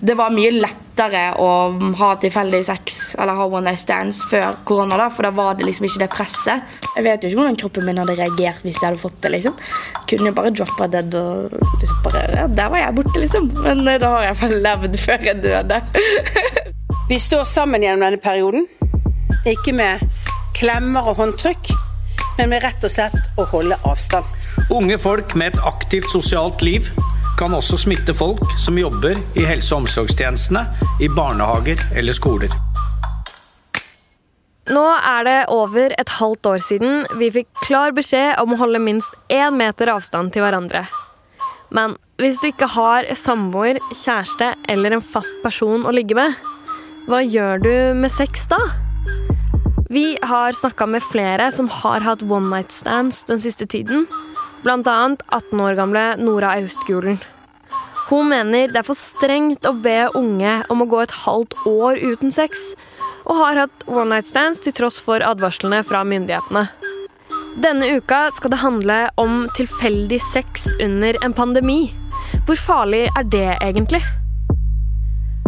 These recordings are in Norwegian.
Det var mye lettere å ha tilfeldig sex eller ha one night stands før korona. da, For da var det liksom ikke det presset. Jeg vet jo ikke hvordan kroppen min hadde reagert hvis jeg hadde fått det. liksom. Kunne jo bare droppa dead og liksom bare, ja, Der var jeg borte, liksom. Men eh, da har jeg iallfall levd før jeg døde. Vi står sammen gjennom denne perioden. Ikke med klemmer og håndtrykk, men med rett og slett å holde avstand. Unge folk med et aktivt sosialt liv kan også smitte folk som jobber i helse- og omsorgstjenestene, i barnehager eller skoler. Nå er det over et halvt år siden vi fikk klar beskjed om å holde minst én meter avstand til hverandre. Men hvis du ikke har samboer, kjæreste eller en fast person å ligge med, hva gjør du med sex da? Vi har snakka med flere som har hatt one night stands den siste tiden. Annet 18 år gamle Nora Austgulen. Hun mener det er for strengt å be unge om å gå et halvt år uten sex, og har hatt one night stands til tross for advarslene fra myndighetene. Denne uka skal det handle om tilfeldig sex under en pandemi. Hvor farlig er det egentlig?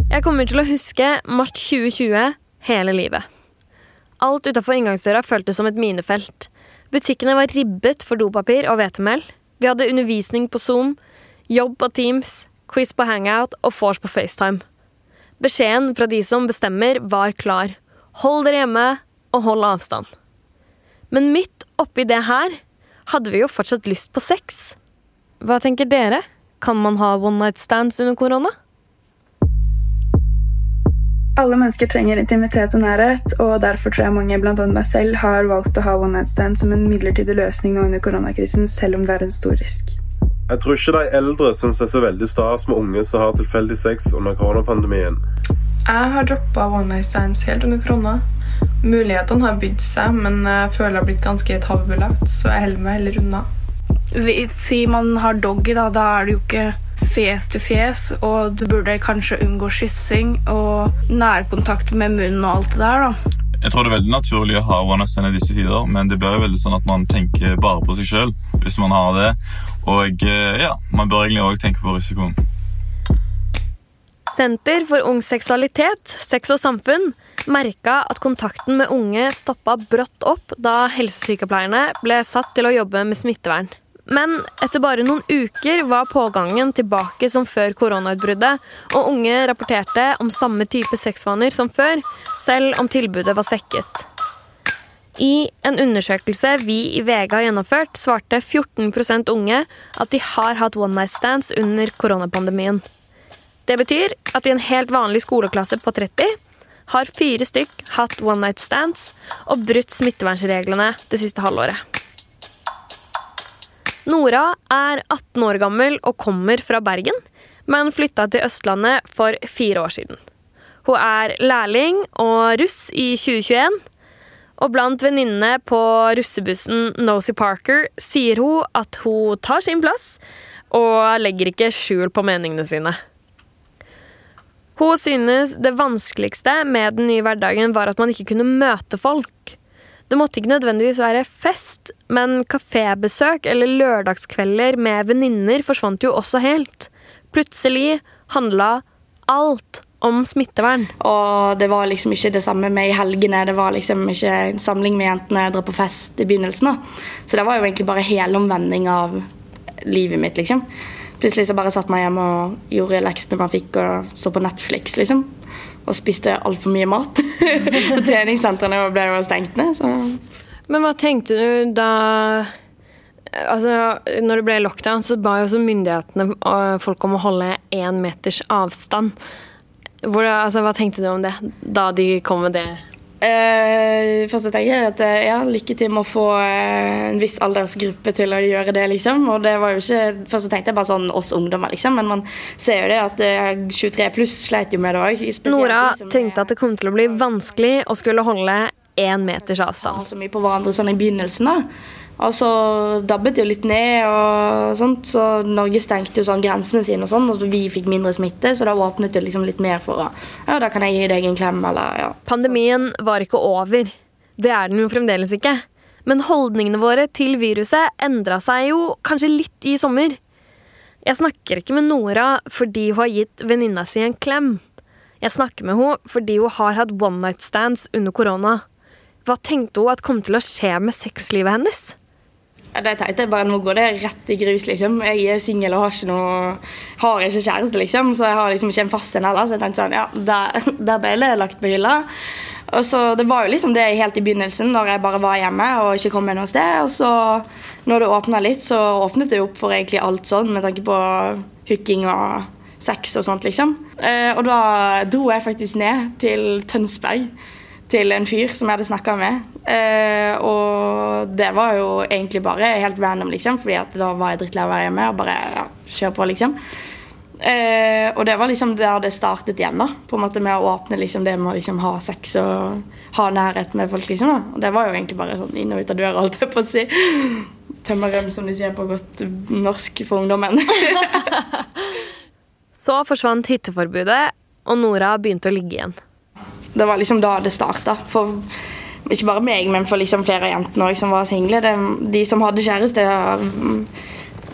Jeg kommer til å huske mars 2020 hele livet. Alt utafor inngangsdøra føltes som et minefelt. Butikkene var ribbet for dopapir og hvetemel. Vi hadde undervisning på Zoom, jobb på Teams, quiz på Hangout og vors på FaceTime. Beskjeden fra de som bestemmer, var klar. Hold dere hjemme, og hold avstand. Men midt oppi det her hadde vi jo fortsatt lyst på sex. Hva tenker dere? Kan man ha one night stands under korona? Alle mennesker trenger intimitet og nærhet, og derfor tror jeg mange, annet meg selv, har valgt å ha one night stand som en midlertidig løsning nå under koronakrisen, selv om det er en stor risk. Jeg tror ikke de eldre syns det er så veldig stas med unge som har tilfeldig sex under koronapandemien. Jeg har droppa one night stands helt under korona. Mulighetene har bydd seg, men jeg føler det har blitt ganske tabubelagt, så jeg holder meg heller unna. Si man har doggy, da, da er det jo ikke fjes til fjes, og du burde kanskje unngå kyssing og nærkontakt med munnen og alt det der, da. Jeg tror det er veldig naturlig å ha one night stand i disse tider, men det blir jo veldig sånn at man tenker bare på seg sjøl hvis man har det. Og eh, ja, man bør egentlig òg tenke på risikoen. Senter for ung seksualitet, sex og samfunn merka at kontakten med unge stoppa brått opp da helsesykepleierne ble satt til å jobbe med smittevern. Men etter bare noen uker var pågangen tilbake som før koronautbruddet, og unge rapporterte om samme type sexvaner som før, selv om tilbudet var svekket. I en undersøkelse vi i VG har gjennomført, svarte 14% unge at de har hatt one night stands under koronapandemien. Det betyr at i en helt vanlig skoleklasse på 30 har fire stykk hatt one night stands og brutt smittevernreglene det siste halvåret. Nora er 18 år gammel og kommer fra Bergen, men flytta til Østlandet for fire år siden. Hun er lærling og russ i 2021. Og blant venninnene på russebussen Nosy Parker sier hun at hun tar sin plass og legger ikke skjul på meningene sine. Hun synes det vanskeligste med den nye hverdagen var at man ikke kunne møte folk. Det måtte ikke nødvendigvis være fest, men kafébesøk eller lørdagskvelder med venninner forsvant jo også helt. Plutselig handla alt om smittevern. Og det var liksom ikke det samme med i helgene. Det var liksom ikke en samling med jentene dra på fest i begynnelsen. da. Så det var jo egentlig bare helomvending av livet mitt, liksom. Plutselig så bare satt man hjemme og gjorde leksene man fikk, og så på Netflix, liksom. Og spiste altfor mye mat. på treningssentrene ble jo stengt ned. så... Men hva tenkte du da Altså, når det ble lockdown, så ba jo også myndighetene folk om å holde én meters avstand. Hvor, altså, hva tenkte du om det da de kom med det? Eh, først tenker jeg at eh, ja, lykke til med å få eh, en viss aldersgruppe til å gjøre det, liksom. Og det var jo ikke Først tenkte jeg bare sånn oss ungdommer, liksom. Men man ser jo det at eh, 23 pluss sleit jo med det òg. Nora tenkte at det kom til å bli vanskelig å skulle holde én meters avstand. Så mye på hverandre sånn i begynnelsen, da. Og så dabbet det jo litt ned, og sånt, så Norge stengte jo sånn grensene sine, og sånn, og vi fikk mindre smitte, så da åpnet det liksom litt mer for å ja, da kan jeg gi deg en klem, eller ja. Pandemien var ikke over. Det er den jo fremdeles ikke. Men holdningene våre til viruset endra seg jo kanskje litt i sommer. Jeg snakker ikke med Nora fordi hun har gitt venninna si en klem. Jeg snakker med henne fordi hun har hatt one night stands under korona. Hva tenkte hun at kom til å skje med sexlivet hennes? Det er jeg bare, Nå går det rett i grus. liksom. Jeg er singel og har ikke noe, har ikke kjæreste, liksom, så jeg har liksom ikke en fast en heller. Så jeg tenkte sånn, ja, der, der ble det lagt på hylla. Og så, Det var jo liksom det helt i begynnelsen, når jeg bare var hjemme og ikke kom meg noe sted. Og så, når det åpna litt, så åpnet det opp for egentlig alt sånn, med tanke på hooking og sex og sånt, liksom. Eh, og da dro jeg faktisk ned til Tønsberg til en fyr som jeg hadde snakka med. Eh, og det var jo egentlig bare helt random, liksom, fordi at da var jeg drittlei av å være hjemme og bare ja, kjøre på, liksom. Eh, og det var liksom der det startet igjen, da. På en måte med å åpne liksom det med å liksom ha sex og ha nærhet med folk, liksom. da. Og det var jo egentlig bare sånn inn og ut av døra, holdt jeg på å si. Tømmerrøm, som de sier på godt norsk for ungdommen. Så forsvant hytteforbudet, og Nora begynte å ligge igjen. Det var liksom da det starta. For ikke bare meg, men for liksom flere av jentene som var single. Det, de som hadde kjæreste,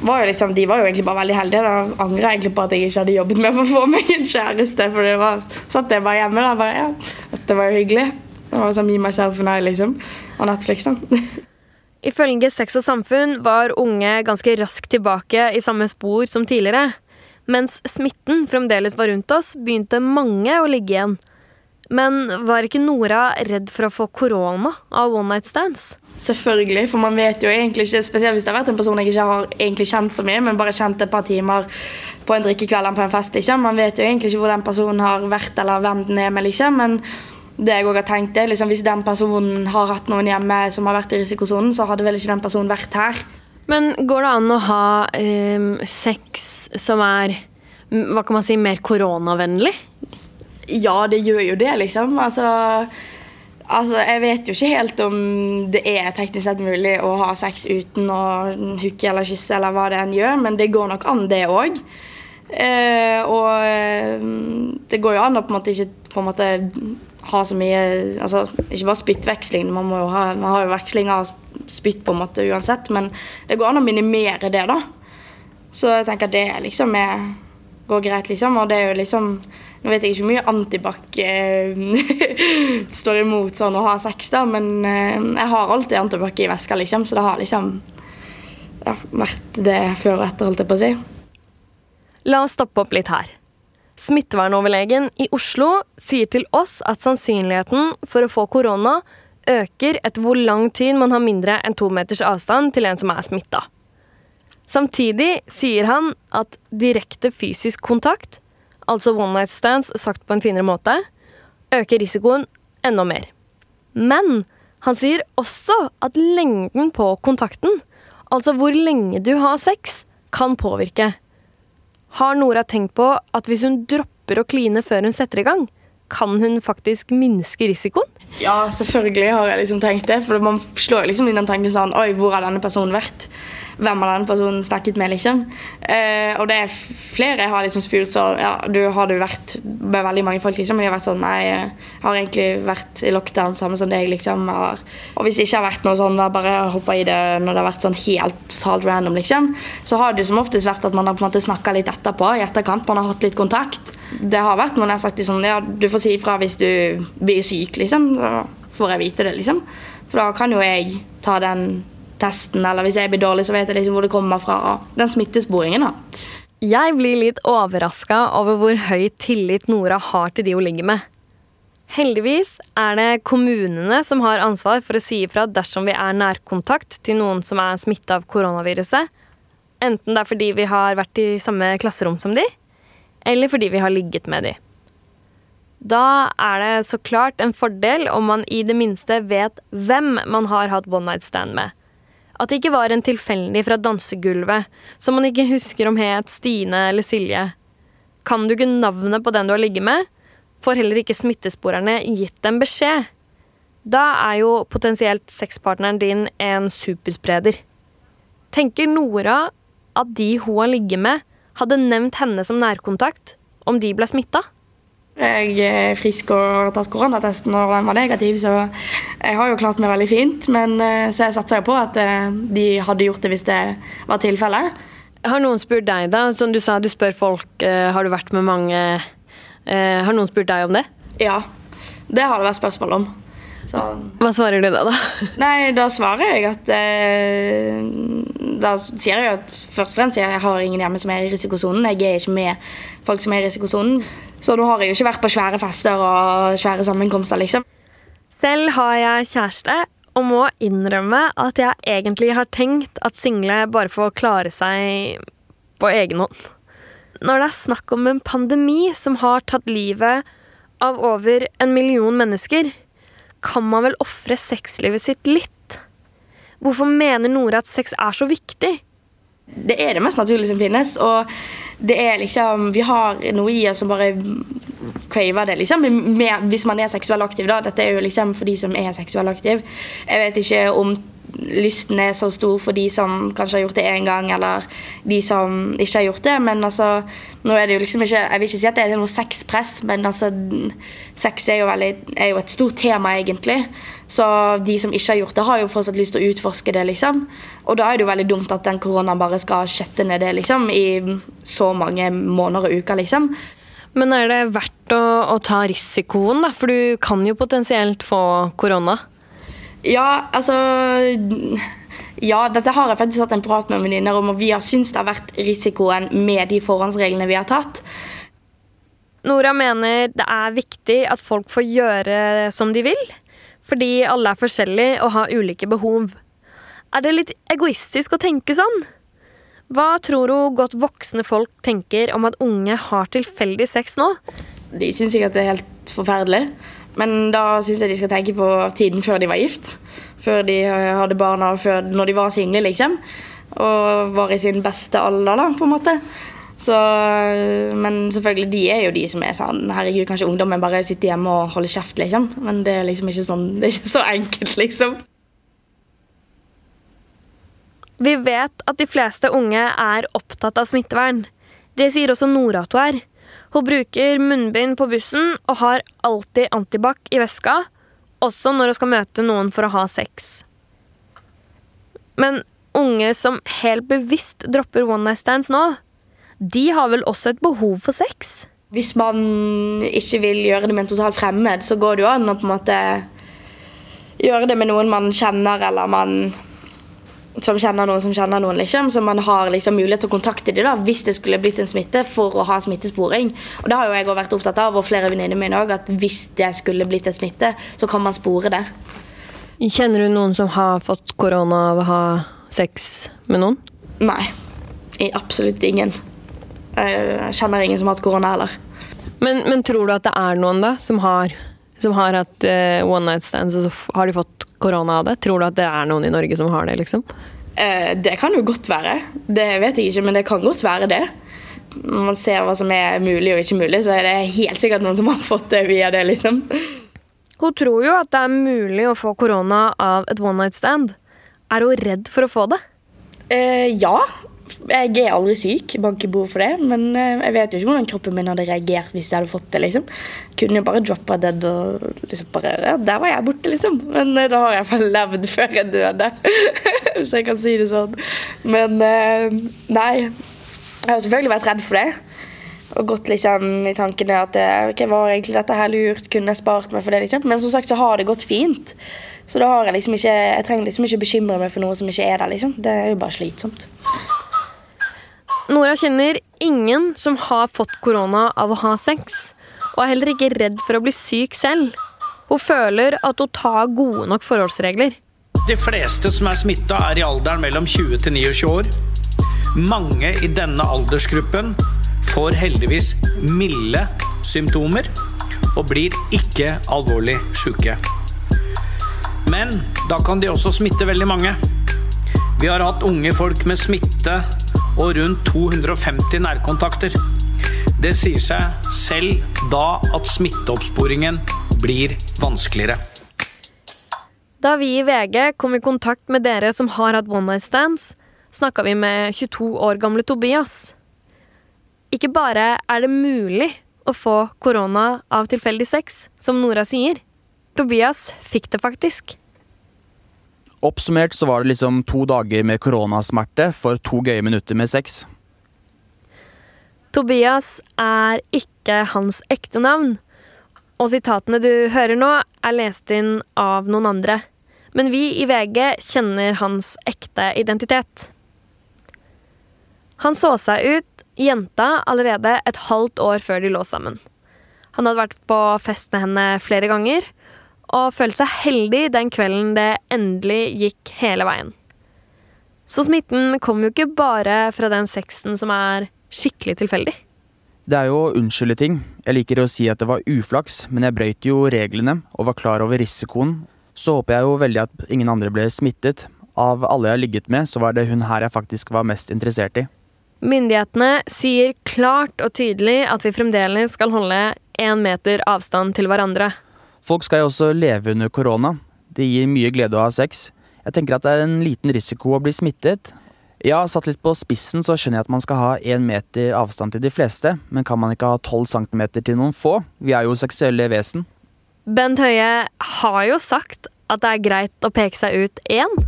var jo liksom, de var jo egentlig bare veldig heldige. Da angrer jeg egentlig på at jeg ikke hadde jobbet med å få meg en kjæreste. For det var, satt jeg bare hjemme da, bare, ja, Det var jo hyggelig. Det var sånn Me, Myself and I, liksom. Og Netflix, da. Ifølge Sex og Samfunn var unge ganske raskt tilbake i samme spor som tidligere. Mens smitten fremdeles var rundt oss, begynte mange å ligge igjen. Men var ikke Nora redd for å få korona av one night stands? Selvfølgelig, for man vet jo egentlig ikke, spesielt hvis det har vært en person jeg ikke har egentlig kjent så mye, men bare kjent et par timer på en drikkekveld eller på en fest. Liksom. Man vet jo egentlig ikke hvor den personen har vært eller hvem den er med. Liksom. Men det jeg også har tenkt er, liksom, hvis den personen har hatt noen hjemme som har vært i risikosonen, så hadde vel ikke den personen vært her. Men går det an å ha eh, sex som er hva kan man si, mer koronavennlig? Ja, det gjør jo det, liksom. Altså, altså, Jeg vet jo ikke helt om det er teknisk sett mulig å ha sex uten å hooke eller kysse, eller hva det enn gjør, men det går nok an, det òg. Eh, og eh, det går jo an å på en måte ikke på en måte ha så mye altså Ikke bare spyttveksling, man, må jo ha, man har jo veksling av spytt på en måte uansett, men det går an å minimere det, da. Så jeg tenker at det liksom er, går greit, liksom. Og det er jo liksom Nå vet jeg ikke hvor mye antibac eh, står imot sånn å ha sex, da, men eh, jeg har alltid antibac i veska, liksom, så det har liksom ja, vært det før og etter, holdt jeg på å si. La oss stoppe opp litt her. Smittevernoverlegen i Oslo sier til oss at sannsynligheten for å få korona øker etter hvor lang tid man har mindre enn to meters avstand til en som er smitta. Samtidig sier han at direkte fysisk kontakt, altså one night stands sagt på en finere måte, øker risikoen enda mer. Men han sier også at lengden på kontakten, altså hvor lenge du har sex, kan påvirke. Har Nora tenkt på at hvis hun dropper å kline før hun setter i gang, kan hun faktisk minske risikoen? Ja, selvfølgelig har jeg liksom tenkt det. For man slår liksom inn den tanken sånn Oi, hvor har denne personen vært? hvem har denne personen snakket med, liksom. Eh, og det er flere jeg har liksom spurt sånn Ja, du har du vært med veldig mange folk, liksom? Men de har vært sånn Nei, jeg har egentlig vært i lockdown samme som deg, liksom. Eller, og hvis det ikke har vært noe sånn, bare hoppa i det når det har vært sånn helt totalt random, liksom, så har det som oftest vært at man har på en måte snakka litt etterpå, i etterkant. Man har hatt litt kontakt. Det har vært noen jeg har sagt sånn Ja, du får si ifra hvis du blir syk, liksom. Da får jeg vite det, liksom. For da kan jo jeg ta den testen, eller hvis jeg blir dårlig, så vet jeg liksom hvor det kommer fra. Den smittesporingen, da. Jeg blir litt overraska over hvor høy tillit Nora har til de hun ligger med. Heldigvis er det kommunene som har ansvar for å si ifra dersom vi er nærkontakt til noen som er smitta av koronaviruset. Enten det er fordi vi har vært i samme klasserom som de, eller fordi vi har ligget med de. Da er det så klart en fordel om man i det minste vet hvem man har hatt one night stand med. At det ikke var en tilfeldig fra dansegulvet, som man ikke husker om het Stine eller Silje. Kan du ikke navnet på den du har ligget med, får heller ikke smittesporerne gitt dem beskjed. Da er jo potensielt sexpartneren din en superspreder. Tenker Nora at de hun har ligget med, hadde nevnt henne som nærkontakt om de ble smitta? Jeg er frisk og har tatt koronatesten når den var negativ, så jeg har jo klart meg veldig fint. Men eh, så jeg satsa jo på at eh, de hadde gjort det hvis det var tilfellet. Har noen spurt deg, da? Som du sa, du spør folk eh, har du vært med mange Har noen spurt deg om det? Ja, det har det vært spørsmål om. Så, Hva svarer du da, da? nei, da svarer jeg at eh, Da sier jeg at først og fremst jeg har ingen hjemme som er i risikosonen. Jeg er ikke med folk som er i risikosonen. Så nå har jeg jo ikke vært på svære fester og svære sammenkomster, liksom. Selv har jeg kjæreste og må innrømme at jeg egentlig har tenkt at single bare får klare seg på egen hånd. Når det er snakk om en pandemi som har tatt livet av over en million mennesker, kan man vel ofre sexlivet sitt litt? Hvorfor mener Nora at sex er så viktig? Det er det mest naturlige som finnes. Og det er liksom Vi har noe i oss som bare craver det, liksom. Hvis man er seksuell aktiv, da. Dette er jo liksom for de som er seksuell aktiv. Jeg vet ikke om lysten er så stor for de som kanskje har gjort det én gang, eller de som ikke har gjort det. Men altså, nå er det jo liksom ikke Jeg vil ikke si at det er noe sexpress, men altså Sex er jo, veldig, er jo et stort tema, egentlig. Så de som ikke har gjort det, har jo fortsatt lyst til å utforske det, liksom. Og da er det jo veldig dumt at den koronaen bare skal skjette ned det, liksom, i så mange måneder og uker, liksom. Men er det verdt å, å ta risikoen, da? For du kan jo potensielt få korona. Ja, altså Ja, dette har jeg faktisk hatt en prat med venninner om, og vi har syntes det har vært risikoen med de forhåndsreglene vi har tatt. Nora mener det er viktig at folk får gjøre som de vil, fordi alle er forskjellige og har ulike behov. Er det litt egoistisk å tenke sånn? Hva tror hun godt voksne folk tenker om at unge har tilfeldig sex nå? De syns sikkert det er helt forferdelig. Men da syns jeg de skal tenke på tiden før de var gift. Før de hadde barna, før, når de var single, liksom. Og var i sin beste alder, da, på en måte. Så, men selvfølgelig, de er jo de som er sånn Herregud, kanskje ungdommen bare sitter hjemme og holder kjeft, liksom. Men det er liksom ikke sånn, det er ikke så enkelt, liksom. Vi vet at de fleste unge er opptatt av smittevern. Det sier også Nora at hun er. Hun bruker munnbind på bussen og har alltid antibac i veska, også når hun skal møte noen for å ha sex. Men unge som helt bevisst dropper one night stands nå, de har vel også et behov for sex? Hvis man ikke vil gjøre det med en total fremmed, så går det jo an å på en måte gjøre det med noen man kjenner, eller man som kjenner noen som kjenner noen, liksom. Så man har liksom mulighet til å kontakte dem da, hvis det skulle blitt en smitte, for å ha smittesporing. Og det har jo jeg vært opptatt av, og flere venninner mine òg, at hvis det skulle blitt en smitte, så kan man spore det. Kjenner du noen som har fått korona av å ha sex med noen? Nei. Absolutt ingen. Jeg kjenner ingen som har hatt korona heller. Men, men, tror du at det er noen da som har, som har hatt uh, one night stands, og så har de fått korona av det? Tror du at det er noen i Norge som har det, liksom? Eh, det kan jo godt være. Det vet jeg ikke, men det kan godt være det. Når man ser hva som er mulig og ikke mulig, så er det helt sikkert noen som har fått det via det, liksom. Hun tror jo at det er mulig å få korona av et one night stand. Er hun redd for å få det? Eh, ja, jeg er aldri syk, bank i bord for det. Men eh, jeg vet jo ikke hvordan kroppen min hadde reagert hvis jeg hadde fått det. liksom. Kunne jo bare droppa dead og liksom bare Ja, der var jeg borte, liksom. Men eh, da har jeg iallfall levd før jeg døde. hvis jeg kan si det sånn. Men eh, nei. Jeg har selvfølgelig vært redd for det. Og gått liksom i tankene at ok, var egentlig dette her lurt? Kunne jeg spart meg for det? liksom. Men som sagt så har det gått fint. Så da har jeg liksom ikke, jeg trenger liksom ikke bekymre meg for noe som ikke er der. liksom. Det er jo bare slitsomt. Nora kjenner ingen som har fått korona av å ha sex, og er heller ikke redd for å bli syk selv. Hun føler at hun tar gode nok forholdsregler. De fleste som er smitta, er i alderen mellom 20 til 29 år. Mange i denne aldersgruppen får heldigvis milde symptomer og blir ikke alvorlig syke. Men da kan de også smitte veldig mange. Vi har hatt unge folk med smitte og rundt 250 nærkontakter. Det sier seg selv da at smitteoppsporingen blir vanskeligere. Da vi i VG kom i kontakt med dere som har hatt one night stands, snakka vi med 22 år gamle Tobias. Ikke bare er det mulig å få korona av tilfeldig sex, som Nora sier. Tobias fikk det faktisk. Oppsummert så var det liksom to dager med koronasmerte for to gøye minutter med sex. Tobias er ikke hans ekte navn. Og sitatene du hører nå, er lest inn av noen andre. Men vi i VG kjenner hans ekte identitet. Han så seg ut jenta allerede et halvt år før de lå sammen. Han hadde vært på fest med henne flere ganger, og følte seg heldig den kvelden det endelig gikk hele veien. Så smitten kom jo ikke bare fra den sexen som er skikkelig tilfeldig. Det er jo å unnskylde ting. Jeg liker å si at det var uflaks, men jeg brøyt jo reglene og var klar over risikoen. Så håper jeg jo veldig at ingen andre ble smittet. Av alle jeg har ligget med, så var det hun her jeg faktisk var mest interessert i. Myndighetene sier klart og tydelig at vi fremdeles skal holde én meter avstand til hverandre. Folk skal jo også leve under korona. Det gir mye glede å ha sex. Jeg tenker at det er en liten risiko å bli smittet. Ja, satt litt på spissen så skjønner jeg at man skal ha én meter avstand til de fleste, men kan man ikke ha tolv centimeter til noen få? Vi er jo seksuelle vesen. Bent Høie har jo sagt at det er greit å peke seg ut én.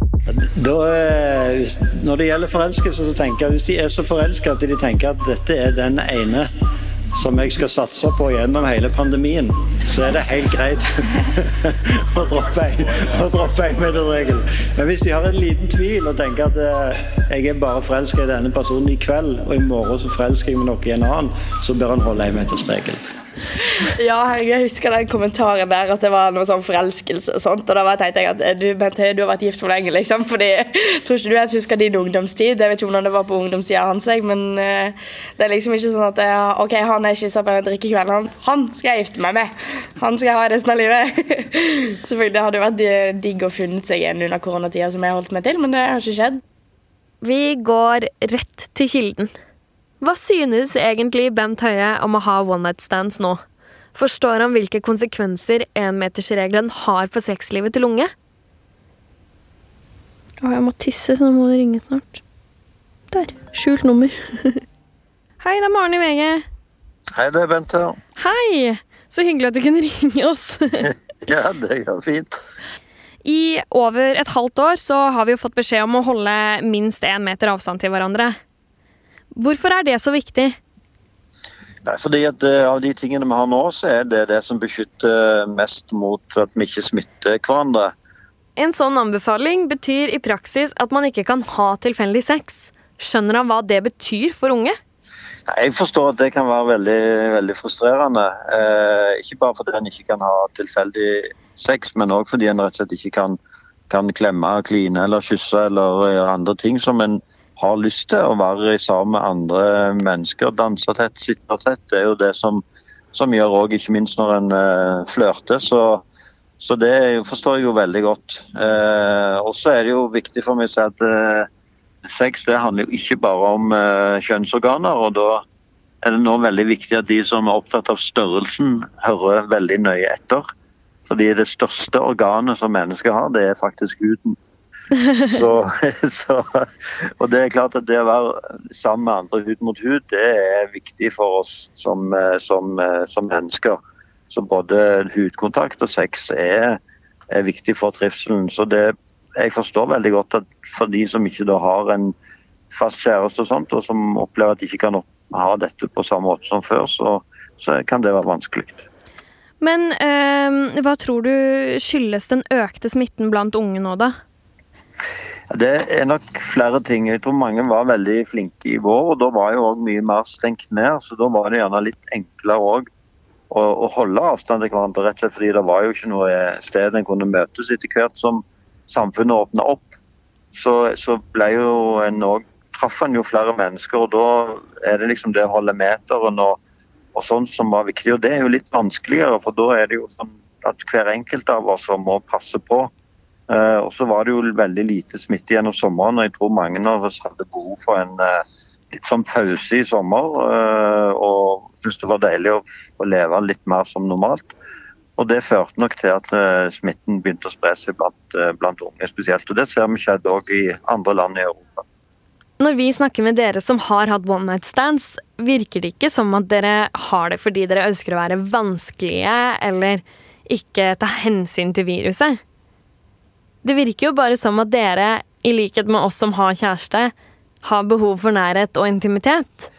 Da, eh, når det gjelder forelskelse, så tenker jeg hvis de er så forelska at de tenker at dette er den ene som jeg skal satse på gjennom hele pandemien, så er det helt greit å droppe en, en middelregel. Men hvis de har en liten tvil og tenker at eh, jeg er bare forelska i denne personen i kveld, og i morgen så forelsker jeg meg nok i en annen, så bør han holde en-metersregelen. Ja, jeg husker den kommentaren der at det var noe sånn forelskelse og sånt. Og da tenkte jeg at eh, du, Bent Høie, du har vært gift for lenge, liksom. Fordi tror ikke du jeg husker din ungdomstid. Jeg vet ikke hvordan det var på ungdomstida hans, men uh, det er liksom ikke sånn at jeg, OK, han er kyssa på en drikkekveld. Han, han skal jeg gifte meg med. Han skal jeg ha resten av livet. Selvfølgelig det hadde det vært digg å funnet seg en under koronatida som jeg holdt meg til, men det har ikke skjedd. Vi går rett til kilden. Hva synes egentlig Bent Høie om å ha one night stands nå? Forstår han hvilke konsekvenser enmetersregelen har for sexlivet til unge? Å, jeg må tisse, så nå må du ringe snart. Der. Skjult nummer. Hei, det er Maren i VG. Hei, det er Bent her. Hei! Så hyggelig at du kunne ringe oss. ja, det går fint. I over et halvt år så har vi jo fått beskjed om å holde minst én meter avstand til hverandre. Hvorfor er det så viktig? Nei, fordi at uh, Av de tingene vi har nå, så er det det som beskytter mest mot at vi ikke smitter hverandre. En sånn anbefaling betyr i praksis at man ikke kan ha tilfeldig sex. Skjønner han hva det betyr for unge? Nei, jeg forstår at det kan være veldig, veldig frustrerende. Eh, ikke bare fordi en ikke kan ha tilfeldig sex, men òg fordi en rett og slett ikke kan, kan klemme, kline eller kysse eller gjøre andre ting som en har lyst til å være sammen med andre mennesker. Danse tett, sitte tett. Det er jo det som, som gjør òg, ikke minst når en uh, flørter. Så, så, det forstår jeg jo veldig godt. Uh, og så er det jo viktig for meg å si at uh, sex det handler jo ikke bare om kjønnsorganer. og da er det nå veldig viktig at de som er opptatt av størrelsen, hører veldig nøye etter. Fordi det største organet som mennesker har, det er faktisk huden. Så, så, og det er klart at det å være sammen med andre hud mot hud, det er viktig for oss som, som, som mennesker. Så både hudkontakt og sex er, er viktig for trivselen. Så det, jeg forstår veldig godt at for de som ikke da har en fast kjæreste og sånt, og som opplever at de ikke kan ha dette på samme måte som før, så, så kan det være vanskelig. Men øh, hva tror du skyldes den økte smitten blant unge nå, da? Det er nok flere ting. Jeg tror mange var veldig flinke i vår. og Da var jo òg mye mer stengt ned. Så da var det gjerne litt enklere òg å, å, holde avstand til hverandre. Rett og slett fordi det var jo ikke noe sted en kunne møtes etter hvert som samfunnet åpna opp. Så, så ble jo en òg traff en jo flere mennesker, og da er det liksom det å holde meteren og, og sånn som var viktig. Og det er jo litt vanskeligere, for da er det jo sånn at hver enkelt av oss må passe på. Uh, og så var det jo veldig lite smitte gjennom sommeren, og jeg tror mange av oss hadde behov for en uh, litt sånn pause i sommer. Uh, og syntes det var deilig å, å, leve litt mer som normalt. Og Det førte nok til at smitten begynte å spre seg blant, blant, unge spesielt. og Det ser vi skjedde òg i andre land i Europa. Når vi snakker med dere som har hatt one night stands, virker det ikke som at dere har det fordi dere ønsker å være vanskelige eller ikke ta hensyn til viruset? Det virker jo bare som at dere, i likhet med oss som har kjæreste, har behov for nærhet og intimitet.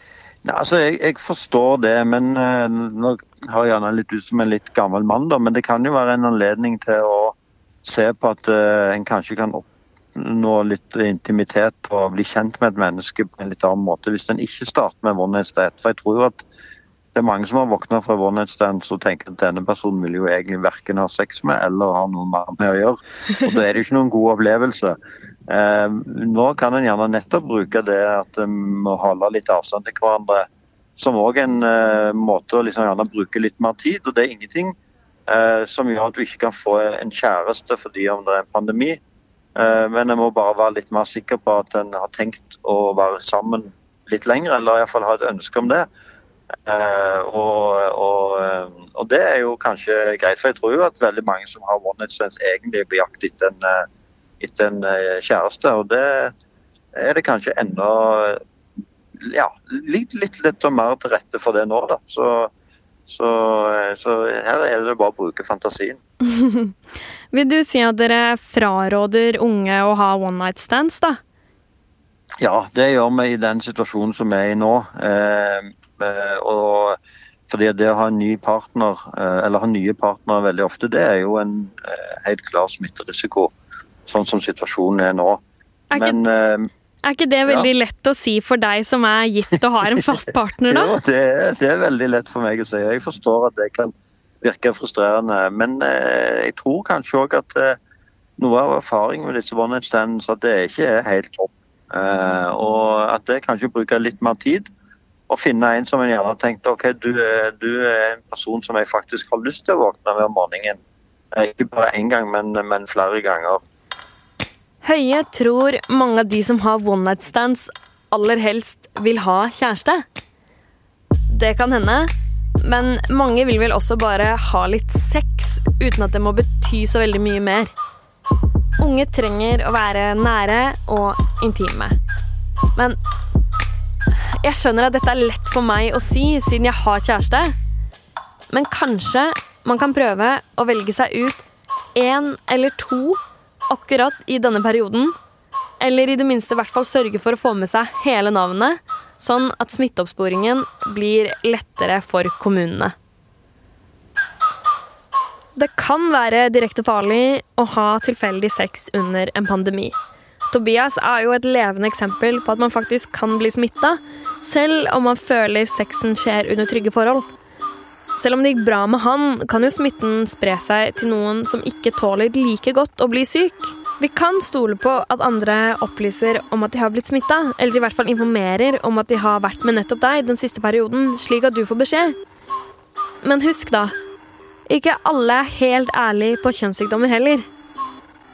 Ja, altså, jeg, jeg forstår det, men uh, nå har jeg gjerne litt ut som en litt gammel mann, da, men det kan jo være en anledning til å se på at uh, en kanskje kan oppnå litt intimitet og bli kjent med et menneske på en litt annen måte hvis en ikke starter med one night stand. For jeg tror jo at det er mange som har våkna fra one night stands og tenker at denne personen vil jo egentlig verken ha sex med eller ha noe mer med å gjøre. Og da er det ikke noen god opplevelse. Eh, nå kan en gjerne nettopp bruke det at en må holde litt avstand til hverandre som òg en eh, måte å liksom gjerne bruke litt mer tid. Og det er ingenting eh, som gjør at du ikke kan få en kjæreste fordi om det er en pandemi. Eh, men en må bare være litt mer sikker på at en har tenkt å være sammen litt lenger, eller iallfall ha et ønske om det. Eh, og, og, eh, og, det er jo kanskje greit, for jeg tror jo at veldig mange som har one night stands egentlig er på jakt etter en eh, etter en kjæreste. Og det er det kanskje enda ja, litt, litt, litt mer til rette for det nå, da. Så, så, så her er det bare å bruke fantasien. Vil du si at dere fraråder unge å ha one night stands, da? Ja, det gjør vi i den situasjonen som vi er i nå. Eh, og fordi det å ha en ny partner, eh, eller ha nye partnere veldig ofte, det er jo en eh, helt klar smitterisiko sånn som situasjonen er nå. Er ikke, Men, er ikke det veldig ja. lett å si for deg som er gift og har en fast partner, da? jo, det, det, er veldig lett for meg å si. Jeg forstår at det kan virke frustrerende. Men jeg tror kanskje òg at noe av erfaringen med disse one night stands at det ikke er helt topp. og at det kanskje bruker litt mer tid å finne en som en gjerne har tenkt ok, du, du, er en person som jeg faktisk har lyst til å våkne med om morgenen. Ikke bare én gang, men, men flere ganger. Høie tror mange av de som har one night stands, aller helst vil ha kjæreste. Det kan hende, men mange vil vel også bare ha litt sex uten at det må bety så veldig mye mer. Unge trenger å være nære og intime. Men jeg skjønner at dette er lett for meg å si siden jeg har kjæreste. Men kanskje man kan prøve å velge seg ut én eller to akkurat i denne perioden. Eller i det minste hvert fall sørge for å få med seg hele navnet, sånn at smitteoppsporingen blir lettere for kommunene. Det kan være direkte farlig å ha tilfeldig sex under en pandemi. Tobias er jo et levende eksempel på at man faktisk kan bli smitta, selv om man føler sexen skjer under trygge forhold. Selv om det gikk bra med han, kan jo smitten spre seg til noen som ikke tåler like godt å bli syk. Vi kan stole på at andre opplyser om at de har blitt smitta, eller i hvert fall informerer om at de har vært med nettopp deg den siste perioden, slik at du får beskjed. Men husk, da. Ikke alle er helt ærlige på kjønnssykdommer heller.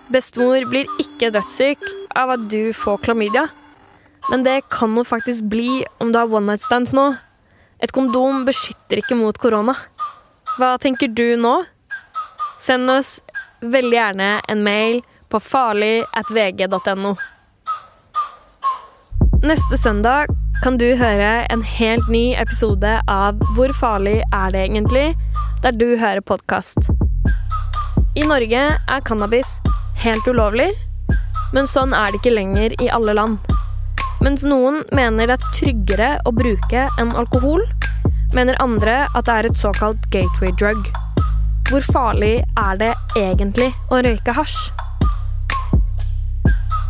Bestemor blir ikke dødssyk av at du får klamydia. Men det kan hun faktisk bli om du har one night stands nå. Et kondom beskytter ikke mot korona. Hva tenker du nå? Send oss veldig gjerne en mail på farlig.vg.no. Neste søndag kan du høre en helt ny episode av Hvor farlig er det egentlig? der du hører podkast. I Norge er cannabis helt ulovlig, men sånn er det ikke lenger i alle land. Mens noen mener det er tryggere å bruke enn alkohol, mener andre at det er et såkalt gateway drug. Hvor farlig er det egentlig å røyke hasj?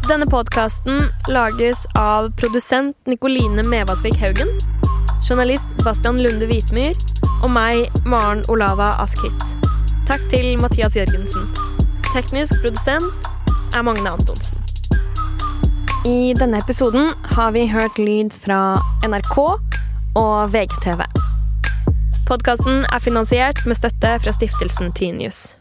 Denne podkasten lages av produsent Nikoline Mevasvik Haugen, journalist Bastian Lunde Hvitmyr og meg, Maren Olava Askhitt. Takk til Mathias Jørgensen. Teknisk produsent er Magne Antonsen. I denne episoden har vi hørt lyd fra NRK og VGTV. Podkasten er finansiert med støtte fra stiftelsen Tinius.